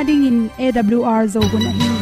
ding in AWR zo gun a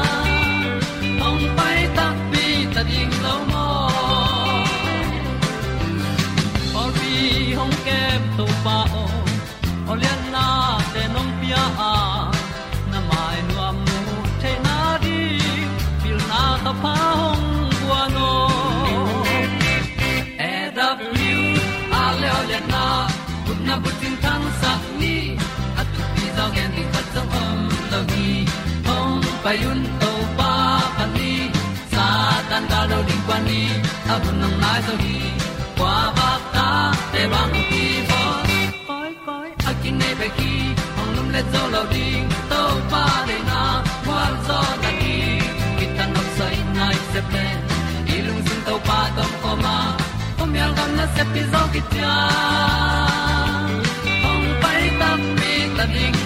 ti payun to pa pan ni sa tan da lo ding kwan ni a bu nang mai so hi kwa ba ta te bang ki bo koi koi a kin nei pe ki ong lum le zo lo ding to pa de na kwa zo na ki tan nok sai nai se ple i lung sun to pa tom ko ma. Ko mi al gam na se pi zo ki ta ong pai ta mi ta ding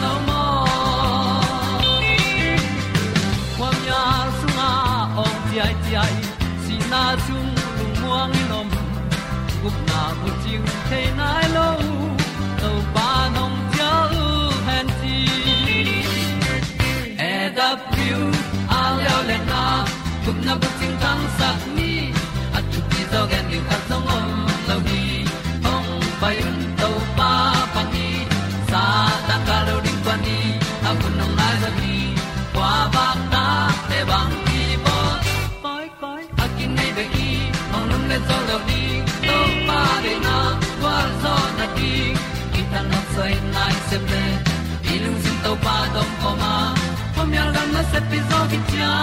ting tang sat ni at tu ti zo gen ni ta song om lo ni ong pai un to pa pa ni sa ta ka lo ding pa ni a bu nong lai za ni kwa ba ta te bang ki bo koi koi a kin nei ve ki hong lum le zo lo ni to pa de na kwa zo na di ki ta na sai nai se pe ilung sin to pa dong ko ma. Ko mi al gam na se pi zo ki cha.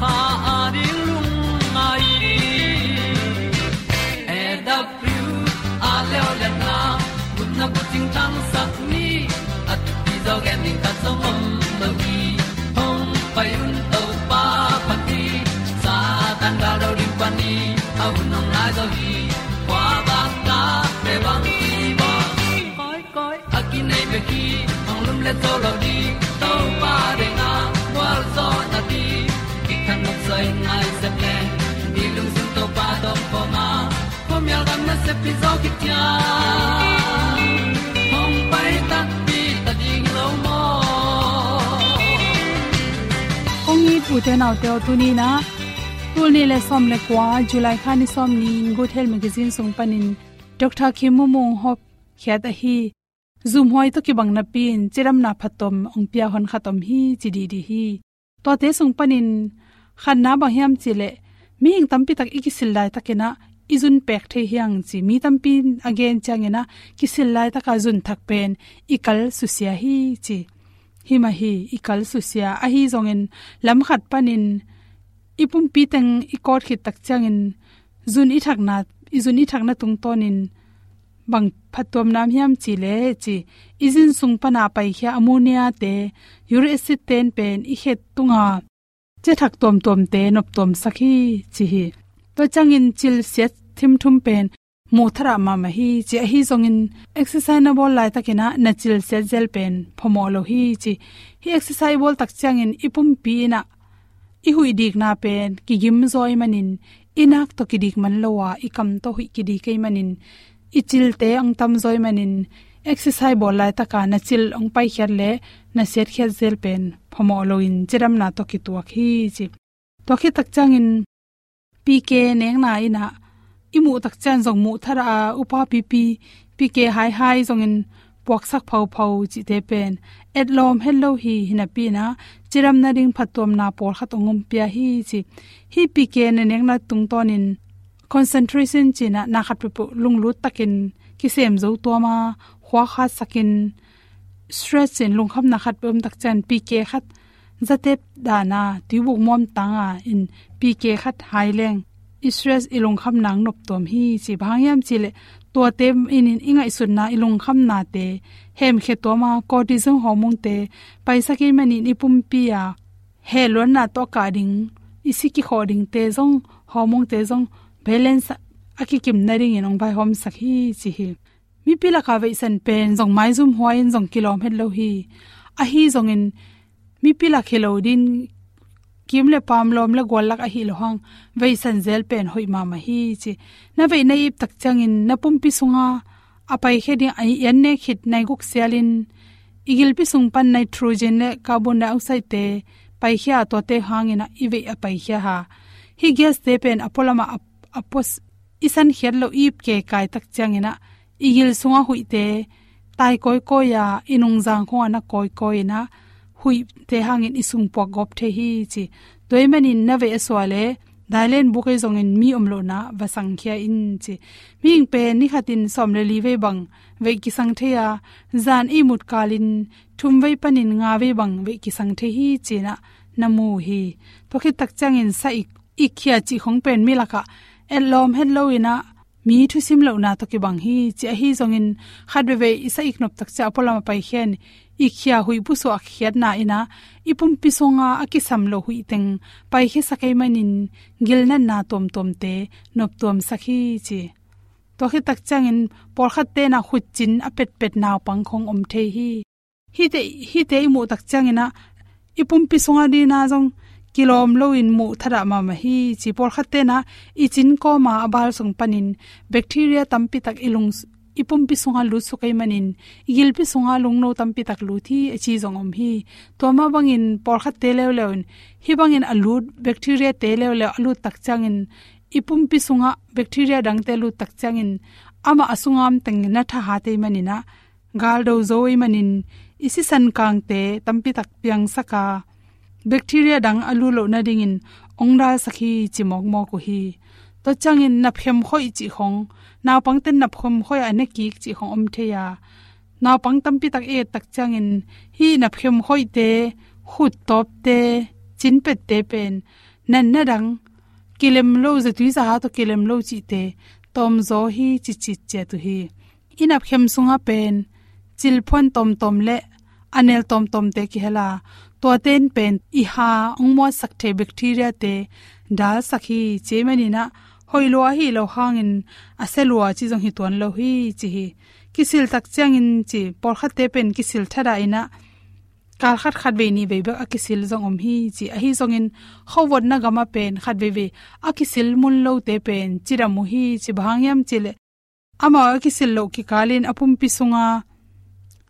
Ha a lung mai e da pru a le le na kun na bu ting tang sat ni at ti dog ending ta som om lo gi hom pai un to pa pa ti sa tan da do ri pa ni au nong lai do gi kwa ba ta pe bang ti ba koi koi a ki nei pe ki hong lum le to lo di pom na se pi zo ki tia hom pai ta pi ta ding lo mo ong ni pu te nau te tu ni na tu ni le som le kwa july khan ni som ni good health magazine sung panin dr khimu mong hop khya ta hi. Zoom hoi to ki bang na pin chiram na phatom ong pia hon khatom hi chidi di hi. To te sung panin khan na ba hiam chile mi ing tampi tak ikisil lai takena izun pek the hiang chi mi tampi again changena kisil lai ta ka zun thak pen ikal susia hi chi. Hi ma hi ikal susia a hi zongen lam khat panin ipum pi teng ikot khit tak changin zun i thak na izun i thak na tung tonin bang phatom nam hiam chi le chi. Izin sung pana pai khia ammonia te uric acid ten pen i het tunga. Che thak tom tom te nop tom sakhi chi hi to changin chil set thim thum pen mu thara ma ma hi chi hi zongin exercise na bol lai takina na chil set zel pen phomo lo hi chi hi exercise bol tak changin ipum pi na i hui dik na pen ki gim zoi manin inak to ki dik man lowa ikam to hui ki dik kai manin ichil te ang tam zoi manin exercise bol lai taka na chil ong pai khyat le na set khyat zel pen phomo lo in chiram na to ki tuak hi chi to khi tak changin pk neng na ina. Imu tak chan jong mu thara upa pp pk hai hai jong in puak sak phau phau chi te pen. Et lom hello hi hina pi na. Chiram na ring phatom na por khat ongom pia hi chi. Hi pk ne neng na tung tonin concentration chi na khat pu lung lu takin ki sem zo to ma khwa kha sakin stress in lung kham na khat pum tak chan pk khat zatep dana tibu mom tanga in pk khat haileng stress ilung kham nang nop tom hi chi bhangyam chile to te in in inga isun na ilung kham na te. Hem khe to ma cortisol hormone te paisa ki mani ni pum pi ya he lon na to ka ding. Isi ki khoding te jong hormone te jong balance aki kim naring in ong bai hom sakhi chi hi. Mi pila ka ve san pen jong mai zum hoin jong kilom het lo hi. A hi jong in mi pila khelo din, kim le pam lom le gol lak a hi lo hang ve san zel pen hoi ma ma hi chi. Na ve nei tak chang in, na pum pi sunga apai khe ding ai yan ne khit nai guk selin igil pi sung pan nitrogen le carbon dioxide te, pai khia to te hangina ive apai khia ha. Hi gas te pen apolama apos isan khel lo ip ke kai tak changina igil sunga huite tai koi ko ya inung jang kho na koi koi na hui te hangin isung po gop the hi chi. Toimanin na ve e swale dailen buke zong in mi omlo na va khia in chi. Ming pe ni khatin somle li ve bang ve ki sang the ya. Zan i mut kalin, thum ve panin nga ve bang ve ki sang the hi chi na namu hi. To khi tak chang in sa ik ikhia chi khong pen mi laka elom hello ina mi thu sim lo na to ki bang hi chi hi zong in khat ve ve ik iknop tak cha polama pai khen ikhia hui bu so akhiat na ina ipum pisonga akisam lo hui teng pai he sakai manin gilna na tom tom te nop tom sakhi chi to khi tak changin por khat te na khut chin apet pet naw pang khong om the hi hi te hi te mu tak changina ipum pisonga di na jong kilom lo in mu thara ma ma hi chi por khat te na i chin ko ma abal sung panin bacteria tampi tak ilung ipum pi sunga lu su kai manin igil pi sunga lung no tam pi tak lu thi chi zong om hi to ma bangin por kha te lew lew hi bangin alu bacteria te lew lew alu tak changin ipum pi sunga bacteria dang te lu tak changin ama asungam teng na tha ha te manina gal do zoi manin isi san kang te tampi tak piang saka bacteria dang alu lo na dingin ongra sakhi chimok mo ko hi to changin na phem khoi chi khong naw pang ten na phom khoi ane ki chi khong om the ya. Naw pang tam pi tak e tak chang in hi na phem khoi te, khut top te, chin pet te pen. Nan na dang, kilem lo za tu za ha to kilem lo chi te, tom zo hi chi chi che tu hi. Inap khem sunga pen, chil phon tom tom le, anel tom tom te ki hela to ten pen, i ha ongmo sak the bacteria te, dal sakhi chemani na hoilo hi lo hangin aselua chi jong hi tuan lo hi chi hi. Kisil tak changin chi por khat te pen kisil thara ina. Kal khat khat ve ni ve ba akisil jong om hi chi. A hi jong in khowot na gama pen khat ve ve. Akisil mun lo te pen chira mu hi chi bhangyam chile ama akisil lo ki kalin apum pi sunga.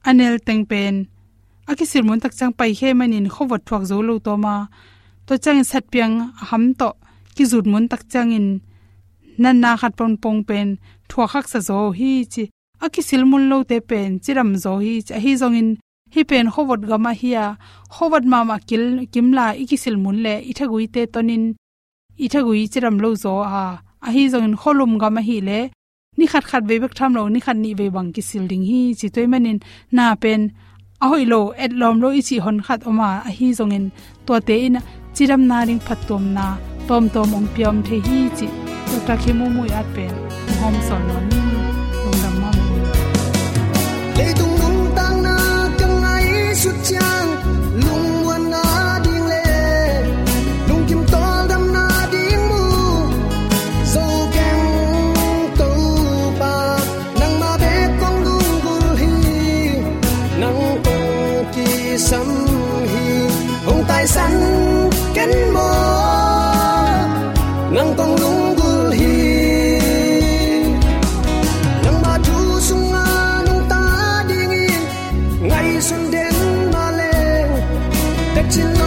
Anel teng pen. Akisil mun tak chang pai he manin khowot thuak zo lo to ma. To chang sat piang ham to. Ki zut mun tak chang in nan na khat pon pong pen thua khak sa zo hi chi, aki silmun lo te pen, chiram zo hi cha hi zong in hi pen khowat gama hiya khowat ma ma kil kimla iki silmun le ithagui te tonin, i thagui chiram lo zo a a hi zong kholum ga ma hi le, ni khat khat ve bek tham lo, ni khat ni ve bang ki silding hi chi toy manin, na pen, a hoi lo, et lom lo i chi hon khat oma a hi zong in to te in, chiram na ring phatom na, tom tom ong piom the hi chi to ta khi mu mu at pen hom son no ni lung dam ma le tung nung tang na kang ai su chang lung that you know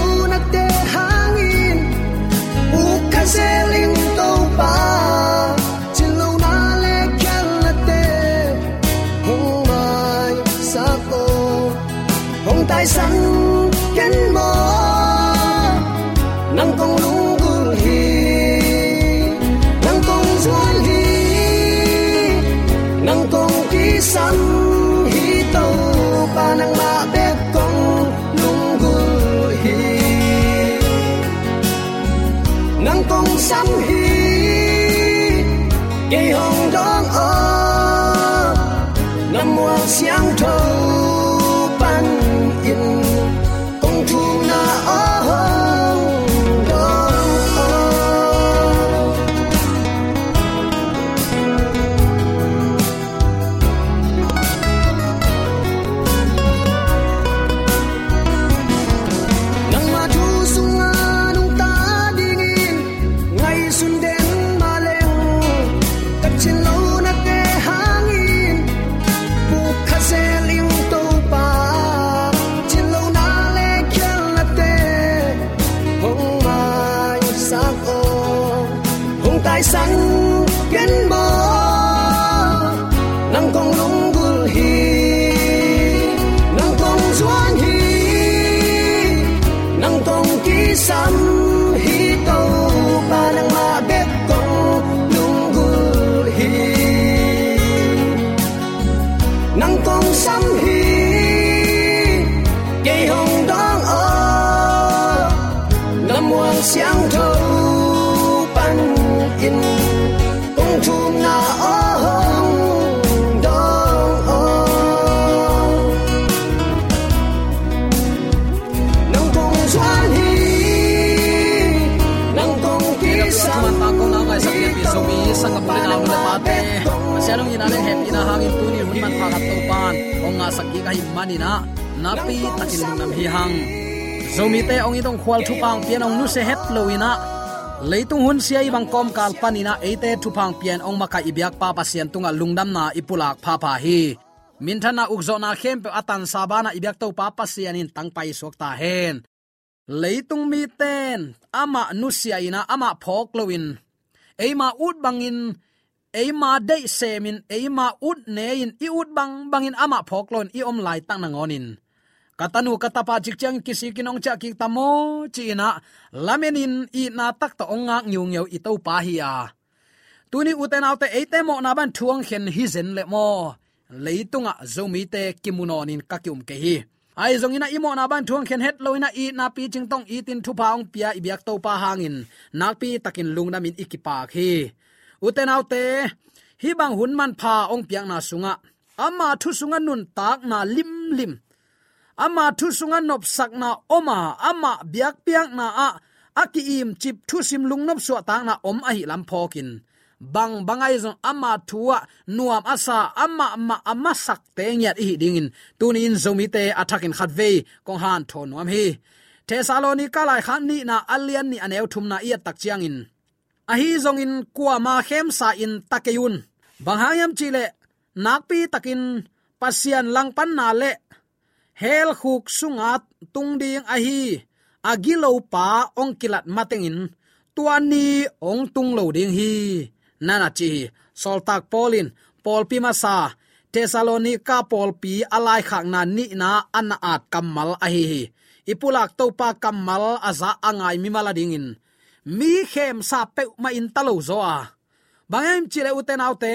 nắng xiang tho in kong thum na o hong dong o nang kong xuan hi nắng cùng ki sam chuan ta ko na ngai sak pi so mi sang ka pulin alu le pa te sialong ina le hem ina hangin tu ni hun man pha kat to pan Ông ngã sak kia cái hi mani na napi takin nam hi hang zomi te ong idong khwal thu pang pian ong nu se het loina leitung hun sia ibang kom kal panina ate thu pang pian ong maka ibyak pa pasian tunga lungdam na ipulak pha pha hi. Min thana ukzo na khem pe atan sabana ibyak to pa pasian in tang pai sok ta hen. Leitung mi ten, ama nusia ina, ama phok loin eima ut bangin eima de semin eima ut nein i ut bang bangin ama phok lon i om lai tang nangonin katanu katapa chikchang kisi kinong cha ki tamo china. Lamenin i na tak to onga ngyung yeu i pa hi a tuni uten autte eite mo na ban thuang khen hi zen le mo. Leitunga zomi te kimunonin kakium ke hi. Ai zong ina imo na ban thuang khen het loina i na pi ching tong i tin thu paung pia i biak to pa hangin. Nak pi takin lung namin ikipa khi. Uten autte hi bang hun man pha ong piang na sunga. Ama thu sunga nun tak na lim lim ama thu sunga nop sakna oma, ama biak piak na a, aki im chip thu sim lung nop so ta na om a hi lam phokin. Bang bangai zong ama thua, nuam asa, ama ama ama sak te nyat hi dingin. Tunin zomi te attacking khatve kong han thon nuam hi. Thesalonika lai khan ni na alian ni aneu thum na ia tak chiang in a hi zong in kwa ma khem sa in takeyun. Bang hayam chile nakpi takin, pasian lang pan na le hel khuk sungat tung ding a hi. Agilo pa ong kilat matengin tuani ong tung lo ding hi. Nana chi soltak polin pol pi masa tesalonika pol pi, alai khak na ni na an at kamal a hi ipulak to pa kamal aza angai mi mala dingin mi khem sa pe ma in talo zo a. Bangem chile uten autte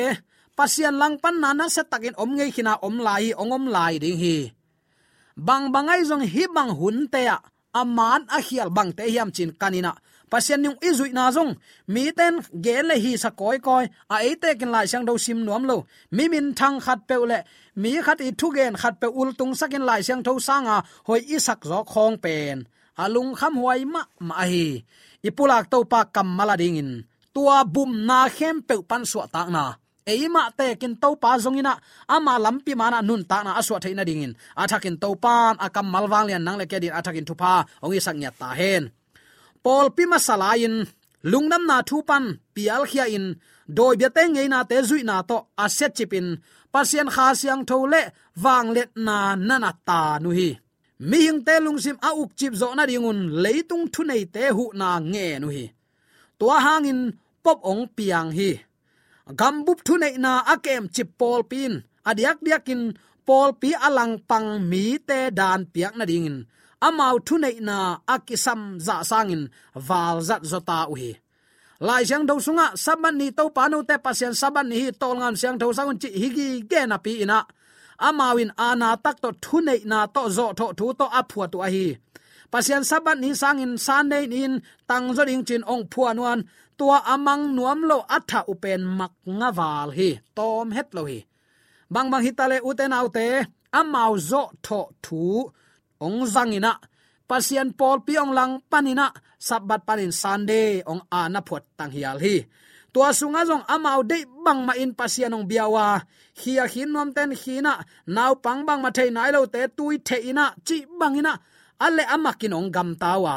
pasian lang pan nana se takin om ngei khina om lai ong om lai ding hi bang bangai zong hi bang hun te a. Aman a hial bang te hiam chin kanina. Pasian nyung izui na zong. Mi ten ge le hi sa koi koi. A e te kin lai sang do sim nuam lo. Mi min thang khat pe le mi khat i thu gen khat pe ul tung sakin lai sang tho sanga hoi isak zo khong pen. Alung kham huai ma ma hi. Ipulak to pa kam mala ding in. Tua bum na khem pe pan su ta na eima te kin to pa zongina. Ama lampi mana nun ta na aswa theina dingin. Athakin to pan akam malwang lian nang le ke din athakin thupa. Ongi sangya ta hen. Pol pi masalain lungnam na thu pan pial khia in. Doi bia te na te zui na to, aset chipin. Pasien kha siang thole wang let na nana ta nu hi mi hing te lungsim a uk chip zo na dingun, leitung thu nei te hu na nge nu hi tua hangin, pop ong piang hi gambup thu nei na akem chip pol pin. Adiak diakin pol pi alang pang mi te dan piak na dingin. Amau thu nei na akisam za sangin wal zat zota uhi. Lai siang do sunga, saban ni to panu te pasien saban ni hi tol ngam siang tho sangun chi higi ge na pi ina. Amawin ana tak to thu nei na to zo tho thu to aphua tu a hi pasian saban ni sangin sunday in tang zo ding chin ong phuanuan tua amang nuam lo atha upen mak nga wal hi, tom het lo hi. Bang bang hitale uten autte amau zo tho thu, ong zangina. Pasian pol piong lang panina, sabat panin sunday ong ana phot tang hial hi. Tua sunga jong amau de bang ma in pasian ong biawa. Hia hin nom ten hina naw pang bang ma thei nai lo te tui the ina, chi bangina alle amakin ong gam tawa.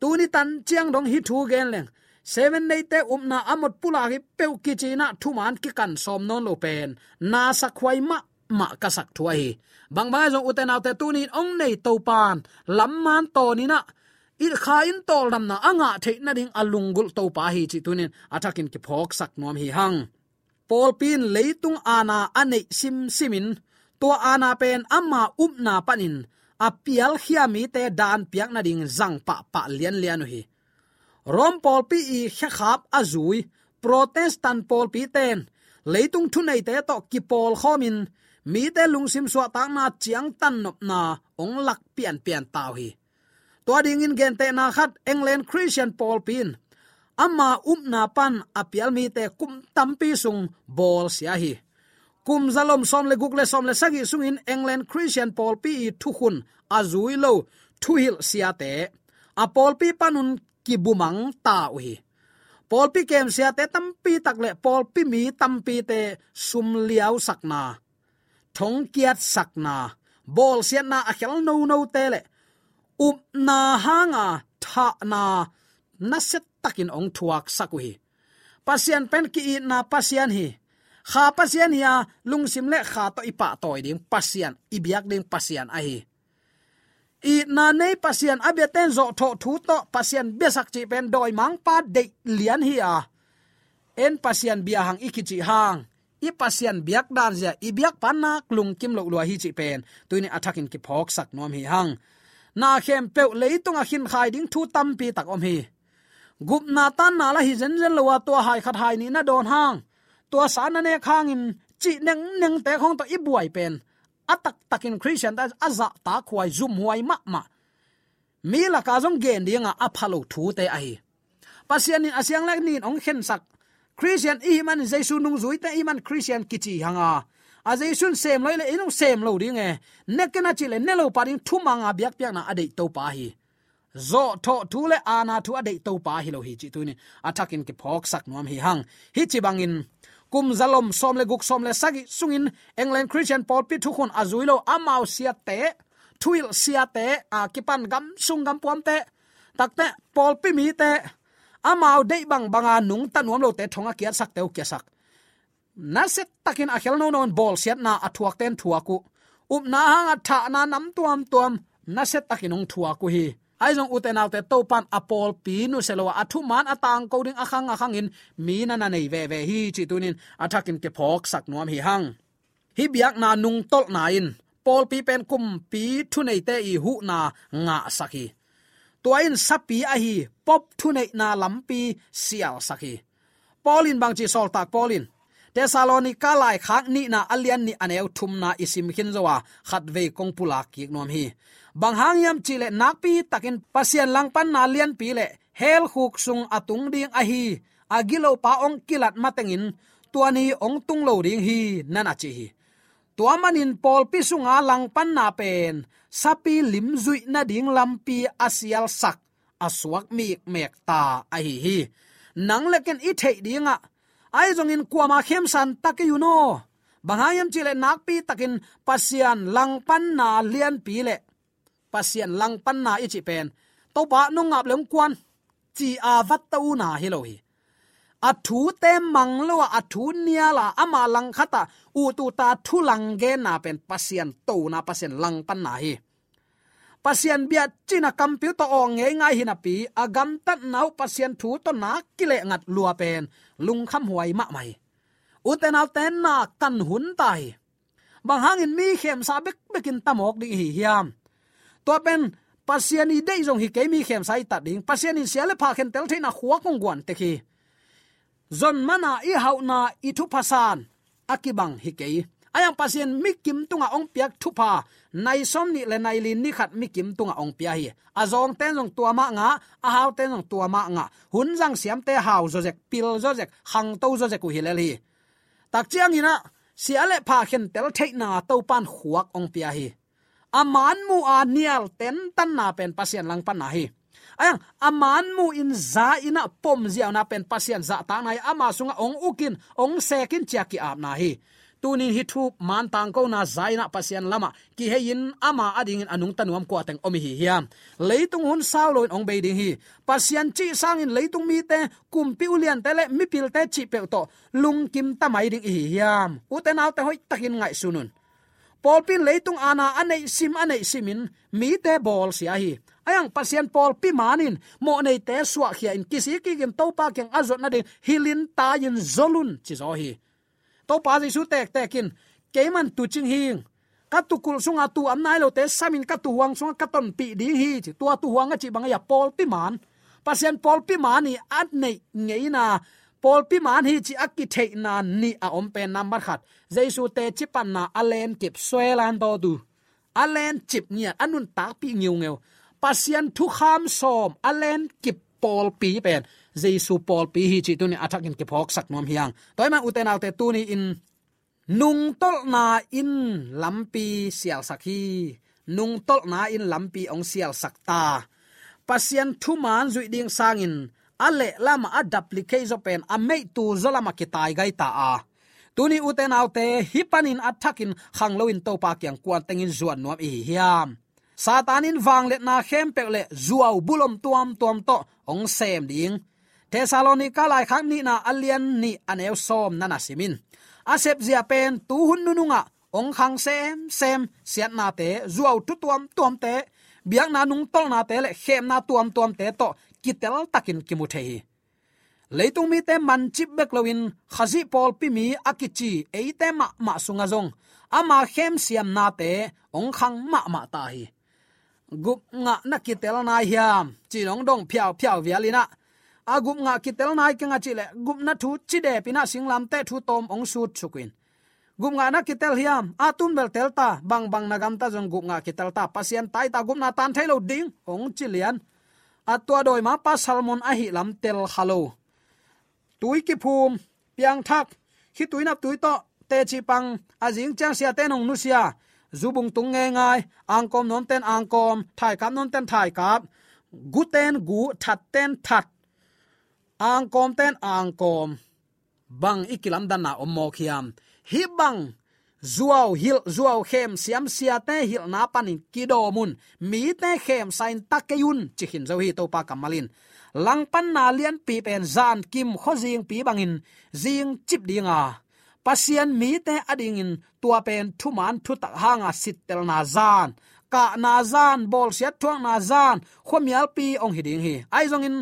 Tuni tan chiang dong hi thu gen leng. Seven nei te umna amot pula hi peu ki china thu man ki kan som non lo pen. Na sa khwai ma ma ka sak thuai. Bang bang zo uten te tuni ong nei to pan lam man to ni na. Il kha in tol dam na anga the na ding alungul to pa hi chi tunin. Atakin ki phok sak nom hi hang. Pol pin leitung ana ane sim simin. To ana pen amma upna um panin apial hiami te dan piak na ding zang pa pa lian lian hi. Rom pol pi i khap azui protestant pol pi ten. Leitung thu nei te to ki pol khomin, mi te lungsim suwa tang na chiang tan nop na ong lak pian pian taw hi. To ding in gen te na khat england christian paul pin. Amma um na pan apial mi te kum tampi sung bol sia hi kum zalom som le guk le som le sagi sung in england christian paul pi thu khun azui lo thu hil sia te. A paul pi panun ki bumang ta uhi paul pi kem sia te tampi tak le paul pi mi tam pi te sum liao sakna thong kiat sakna bol sian na a khel no no te le. Up na hanga, tha na. Na set takin ong thuak sakuhi pasian pen ki na pasian hi kha pasian ya lungsim le kha to ipa toy ding pasian, ibiak ding pasian a hi. I na nei pasian abeten zo tho thu to pasian besak chi pen doi mang pa de lian hi a. En pasian bia hang ikichi hang, i pasian biak dan ja i biak panna klung kim lo lo hi chi pen. Tuini attacking ki phok sak nom hi hang. Na khem pe leitung a khin khai ding thu tam pi tak om hi. Gup na tan na la hi zen zen lo wa to hai khat hai ni na don hang tua sa na ne khang in chi neng neng te khong to i buai pen. Atak takin christian da aza ta khuai zum huai ma ma. Mi la ka jong gen dinga aphalo thu te ai. Pasian in asyang lak nin ong khen sak. Christian i man jesu nung zui te i man christian kichi hanga. A jaisun sem loi le inung sem lo ding e nekena chi le nelo parin thu manga biak piak na adei to pa hi. Zo tho thu le ana thu adei to pa hi lo hi chi tu ni. Atakin ke phok sak nuam hi hang. Hi chi bangin kum zalom, som le guk, som le sagi sungin england, christian paul pi thu khon azuilo amau sia te, thuil sia te à, a kipan gam, sung gam puam te takte paul pi mi te amau dei bang banga nung tanuam lo te thonga kiat sak teu kia sak. Na set takin a khel no non bol siat na athuak ten thuaku up na hang atha na nam tuam tuam, na set takin ong thuaku hi ai jong uten autte to pan apol pi nu selo athu man atang ko ding akhang akhang in mi na na nei ve ve hi chi tunin athakin ke phok sak nuam hi hang. Hi biak na nung tol na in. Pol pi pen kum pi thu nei te i hu na nga saki tuain sapi a hi, pop thunei na lampi sial saki polin bang chi sol tak polin tesalonika lai khak ni na alian ni aneu thum na isim khin zowa, khat ve kong pula ki nom hi. Bang hang yam chi le nak pi takin pasian lang pan na lian pi le hel khuk sung atung ding a hi. Agilo pa ong kilat matengin tuani ong tung lo ding hi nana chi hi. Tuamanin pol pi sunga lang pan na pen sapi lim zui na ding lampi asial sak aswak mi mek ta a hi hi. Nang leken i thei dinga ai zong in kwama khem san tak yu no. Bangayam chile nak pi takin pasian lang pan na lian pi le. Pasian lang pan na ichi pen. To ba no ngap lem kwan chi a vat tàu na hi lo hi. A thu te mang lo a thu nia la ama lang khata u tu ta thu lang ge na pen pasian to na pasian lang pan na hi pasian bia china computer ong nge ngai hina pi, agam tat nau pasian thu to na kile ngat lua pen. Lung kham huai ma mai. Uten al ten na kan hun tai. Bang hangin mi khem sa bek bekin tamok ding hi hiam. To pen pasian i dei jong hi ke mi khem sai ta ding. Pasian in siale pha khen tel theina khuwa kong gwan te khi. Zon mana i hauna i thu pasan akibang hi ke ayang pasien mi kim tunga ong piak thupa nai som ni le nai lin ni khat mi kim tunga ong pia hi. Azong ten jong tua ma nga, a hau ten jong tua ma nga. Hun jang siam te hau zo jek pil zo jek hang to zo jek ku hi le hi. Tak chiang ina siale pha khen tel thei na to pan khuak ong pia hi. Aman mu a nial ten tan na pen pasien lang pan na hi. Ayang aman mu in za ina pom zia na pen pasien za ta nai. Ama sunga ong ukin, ong sekin chiaki ap na hi tunin hi thu man tang ko na zaina pasian lama. Ki in ama ading in anung tanuam ko ateng omi hi hiam leitung hun sao loin ong beding hi. Pasian chi sang in leitung mi te kumpi ulian tele mi pil te chi pe to. Lung kim ta mai ding hi hiam uten autte hoi takin ngai sunun. Pol pin leitung ana anei sim anei simin, mi te bol sia hi. Ayang pasien pol pi manin, mo nei te suwa khia in kisi ki gin to pa keng azot na de hilin ta yin zolun chi zo hi to pa ji su tek tekin keiman tu ching hing ka tu kul sunga tu am nai lo te samin ka tu wang sunga ka ton pi di hi chi. Tua tu wang chi bang ya pol pi man. Pasien pol pi man ni at nei ngei na. Pol pi man hi chi akki thei na ni a om pen number khat. Jaisu te chi pan na alen kip swelan do du. Alen chip nia anun tak pi ngiu ngeu. Pasien thu kham som alen kip pol pi pen jesu pol pi hi chi tu ni athak in ke phok sak nom hiang. Toy man uten alte tu ni in nung tol na in lampi sial sakhi nung tol na in lampi ong sial sakta pasien thu man zui ding sangin ale, lama a duplicate zo pen, a mei tu zo ma ki gai ta a. Tuni uten alte hipanin athakin khangloin topa kyang kwan tengin zuan nom i hiam satanin wang let na khem pek le zuaw bulom tuam tuam to ong sem ding. Thessalonica lai khak ni na alian ni aneu som nana simin. Asep zia pen tu hun nununga ong khang sem sem siat na te zuaw tu tuam tuam te. Biang na nung tol na te le khem na tuam tuam te to kitel takin kimuthei leitung mi te man chip bek lowin khazi pol pi mi akichi eite ma ma sunga zong. Ama khem siam na te ong khang ma ma ta hi gup nga na kitel na hiam. Chi nong dong phiao phiao vialina agup nga kitel nai ke nga chile gup na thu chi de pina singlam te thu tom ong su chukin gup nga na kitel hiam. Atun bel telta bang bang nagam ta jong gup nga kitel ta. Pasien tai ta gup na tan thailo ding, ong chilian atwa doi ma pa salmon a hi lam tel halo. Tui ki phum, piang thak, khi tui nap tui to, te chi pang azing chang sia te nong nu sia zubung tung nge ngai angkom non ten angkom thai kap non ten thai kap gu ten gu that ten that angkom ten angkom bang ikilam dan na ommo khiam. Hi bang zuaw hil zuaw khem siam sia te hil na panin kido mun. Mi te khem sain takeyun chikhin zo hi to pa kamalin lang pan na lian pi pen zan kim kho jing pi bangin. Jing chip dinga pasian mi te ading in tua pen thu man thu tak hanga sit tel na zan. Ka na zan, bol sia thuang na zan, khomial pi ong hiding hi. Ai zong in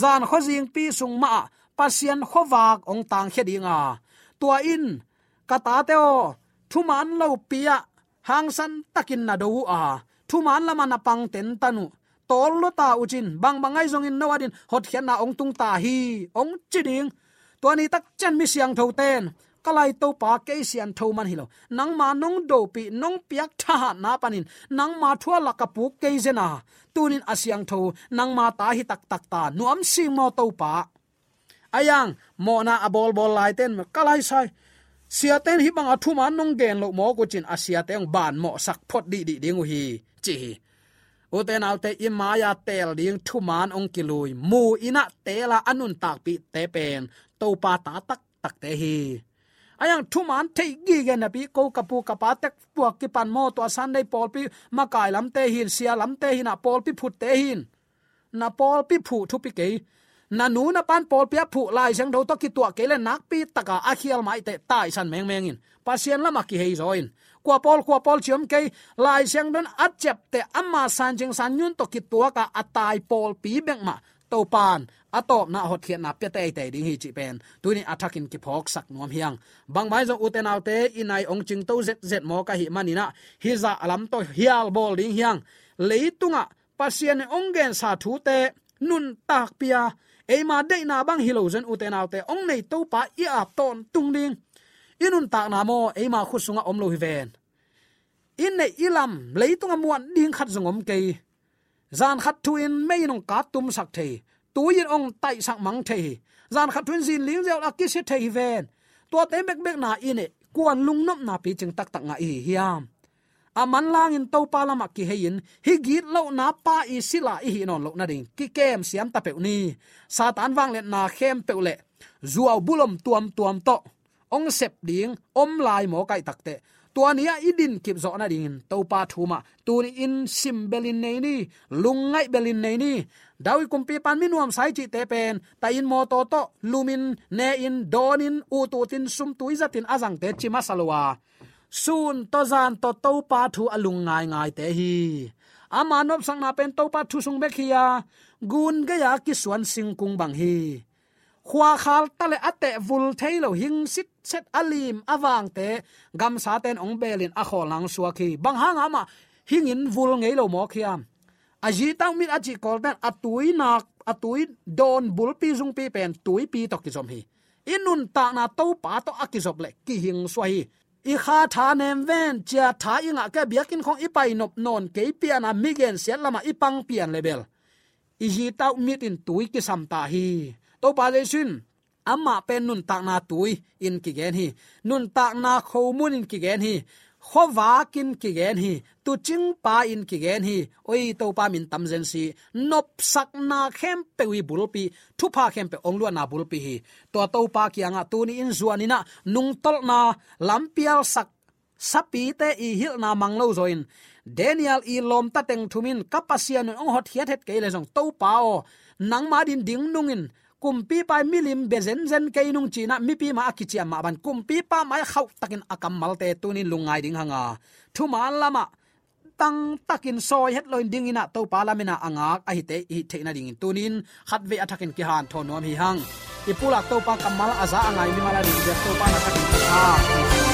zan kho jing pi sung ma, pasian khowak ong tang hedinga tua in kata teo thu man lo pia hang san takin na do a. Thu man lama na pang ten tanu tol lo ta uchin bang bangai zong in nawadin hot khian na ong tung ta hi, ong chiding tuani tak chen mi siang tho ten kalai to pa ke sian tho man hilo nang ma nong do pi nong piak tha na panin nang ma thua la ka pu ke jena tunin asyang tho, nang ma ta hi tak tak ta. Nuam si mo to pa. Ayang, mo na abol bol lai ten kalai sai. Sia ten hi bang athu man nong gen lo mo ko chin asia te ang ban mo sak phot di di ding hi. Chi u te nau te i maya tel ding thu man ong kilui mu ina te la anun tak pi te pen. To pa ta tak tak te hi ayang thu man thei gi ge na pi ko kapu kapa, tek puak ki pan mo to san dei pol pi, ma kai lam te hin, sia lam te hin a pol pi phut te hin. Na pol pi phu thu pi ke na nu na pan pol pi phu lai sang do to ki tua ke le nak pi taka a khial mai te tai san meng meng in. Pasien lama ki hei zoin kwa pol kwa pol chiom ke lai sang don at chep te amma san jing san nyun to ki tua ka atai pol pi beng ma. To pan atop na hot khian na pe te te ding hi chi pen. Tuni attack in ki phok sak nuam hiang. Bang mai zo uten autte inai ong ching to zet zet mo ka hi manina hi za alam to hial bol ding hiang. Leitunga pasien ong gen sa thu te, nun tak pia. Eima de na bang hilo zen uten autte ong nei to pa i ap ton tung ding. Inun tak na mo eima khusunga om lo hi ven. In nei ilam leitunga muan ding khat zongom ke zan khat thuin mei nong ka tum sak thei tuin ong tai sak mang the zan khat thun zin ling zel akki se the ven to te bek bek na ine kuan lung nop na pi ching tak tak nga hi hiam. À, Aman lang in to pa lama ki hein hi git lo na pa i sila i hi non lo na ding ki kem siam ta peu ni. Satan wang le na khem peu le zuaw bulom tuam tuam to ong sep ding om lai mo kai takte tuania idin kip zo na ding to pa thuma tuni in sim belin nei ni lungai belin nei ni dawi kumpi pan minuam sai chi te pen ta in mo to to lumin ne in donin u tu tin sum tuizatin azang te chi masalwa sun to zan to to pa thu alung ngai ngai te hi. Amanop sang na pen to pa thu sung bek hiya gun ga ya ki suan sing kung bang hi khwa khal tale ate vul thailo hing sit set alim awang te. Gam sa ten ong belin a khol lang suwa khi. Bang hang ama hing in vul ngei lo mo khiam. Aji tang mit aji kol ten atui nak, atui don bul pi jung pi pen tui pi to ki zom hi. Inun ta na to pa to akizop le, ki hing swai i kha tha nem ven, chia tha inga ka biakin khong ipai nop non ke piana migen siat lama i pang pian level i ji tau mit in tui ki sam ta hi to pa le sin amma pen nun tak na tui in ki gen hi nun tak na khomun in ki gen hi khowa kin ki gen hi tu ching pa in ki gen hi oi to pa min tam zen si nop sak na khem pe wi bulpi thu pa khem pe ong lu na bulpi hi to to pa ki anga tu ni in zuani na nung tol na lampial sak sapi te i hil na manglo zoin daniel i lom ta teng thumin kapasian ong hot hiat het ke le jong to pa o, nang ma din ding nungin kumpi pai milim bezen zen ke inung china, mi pi ma akichi ma ban. Kumpi pa mai khau takin akam malte tunin lungai ding hanga. Thu ma lama, tang takin soi het loin ding ina to palamina angak a hite i theina ding tunin. Khatve athakin ki han thonom hi hang. Ipula to pa kamal aza angai mi mala ding to pa na takin ha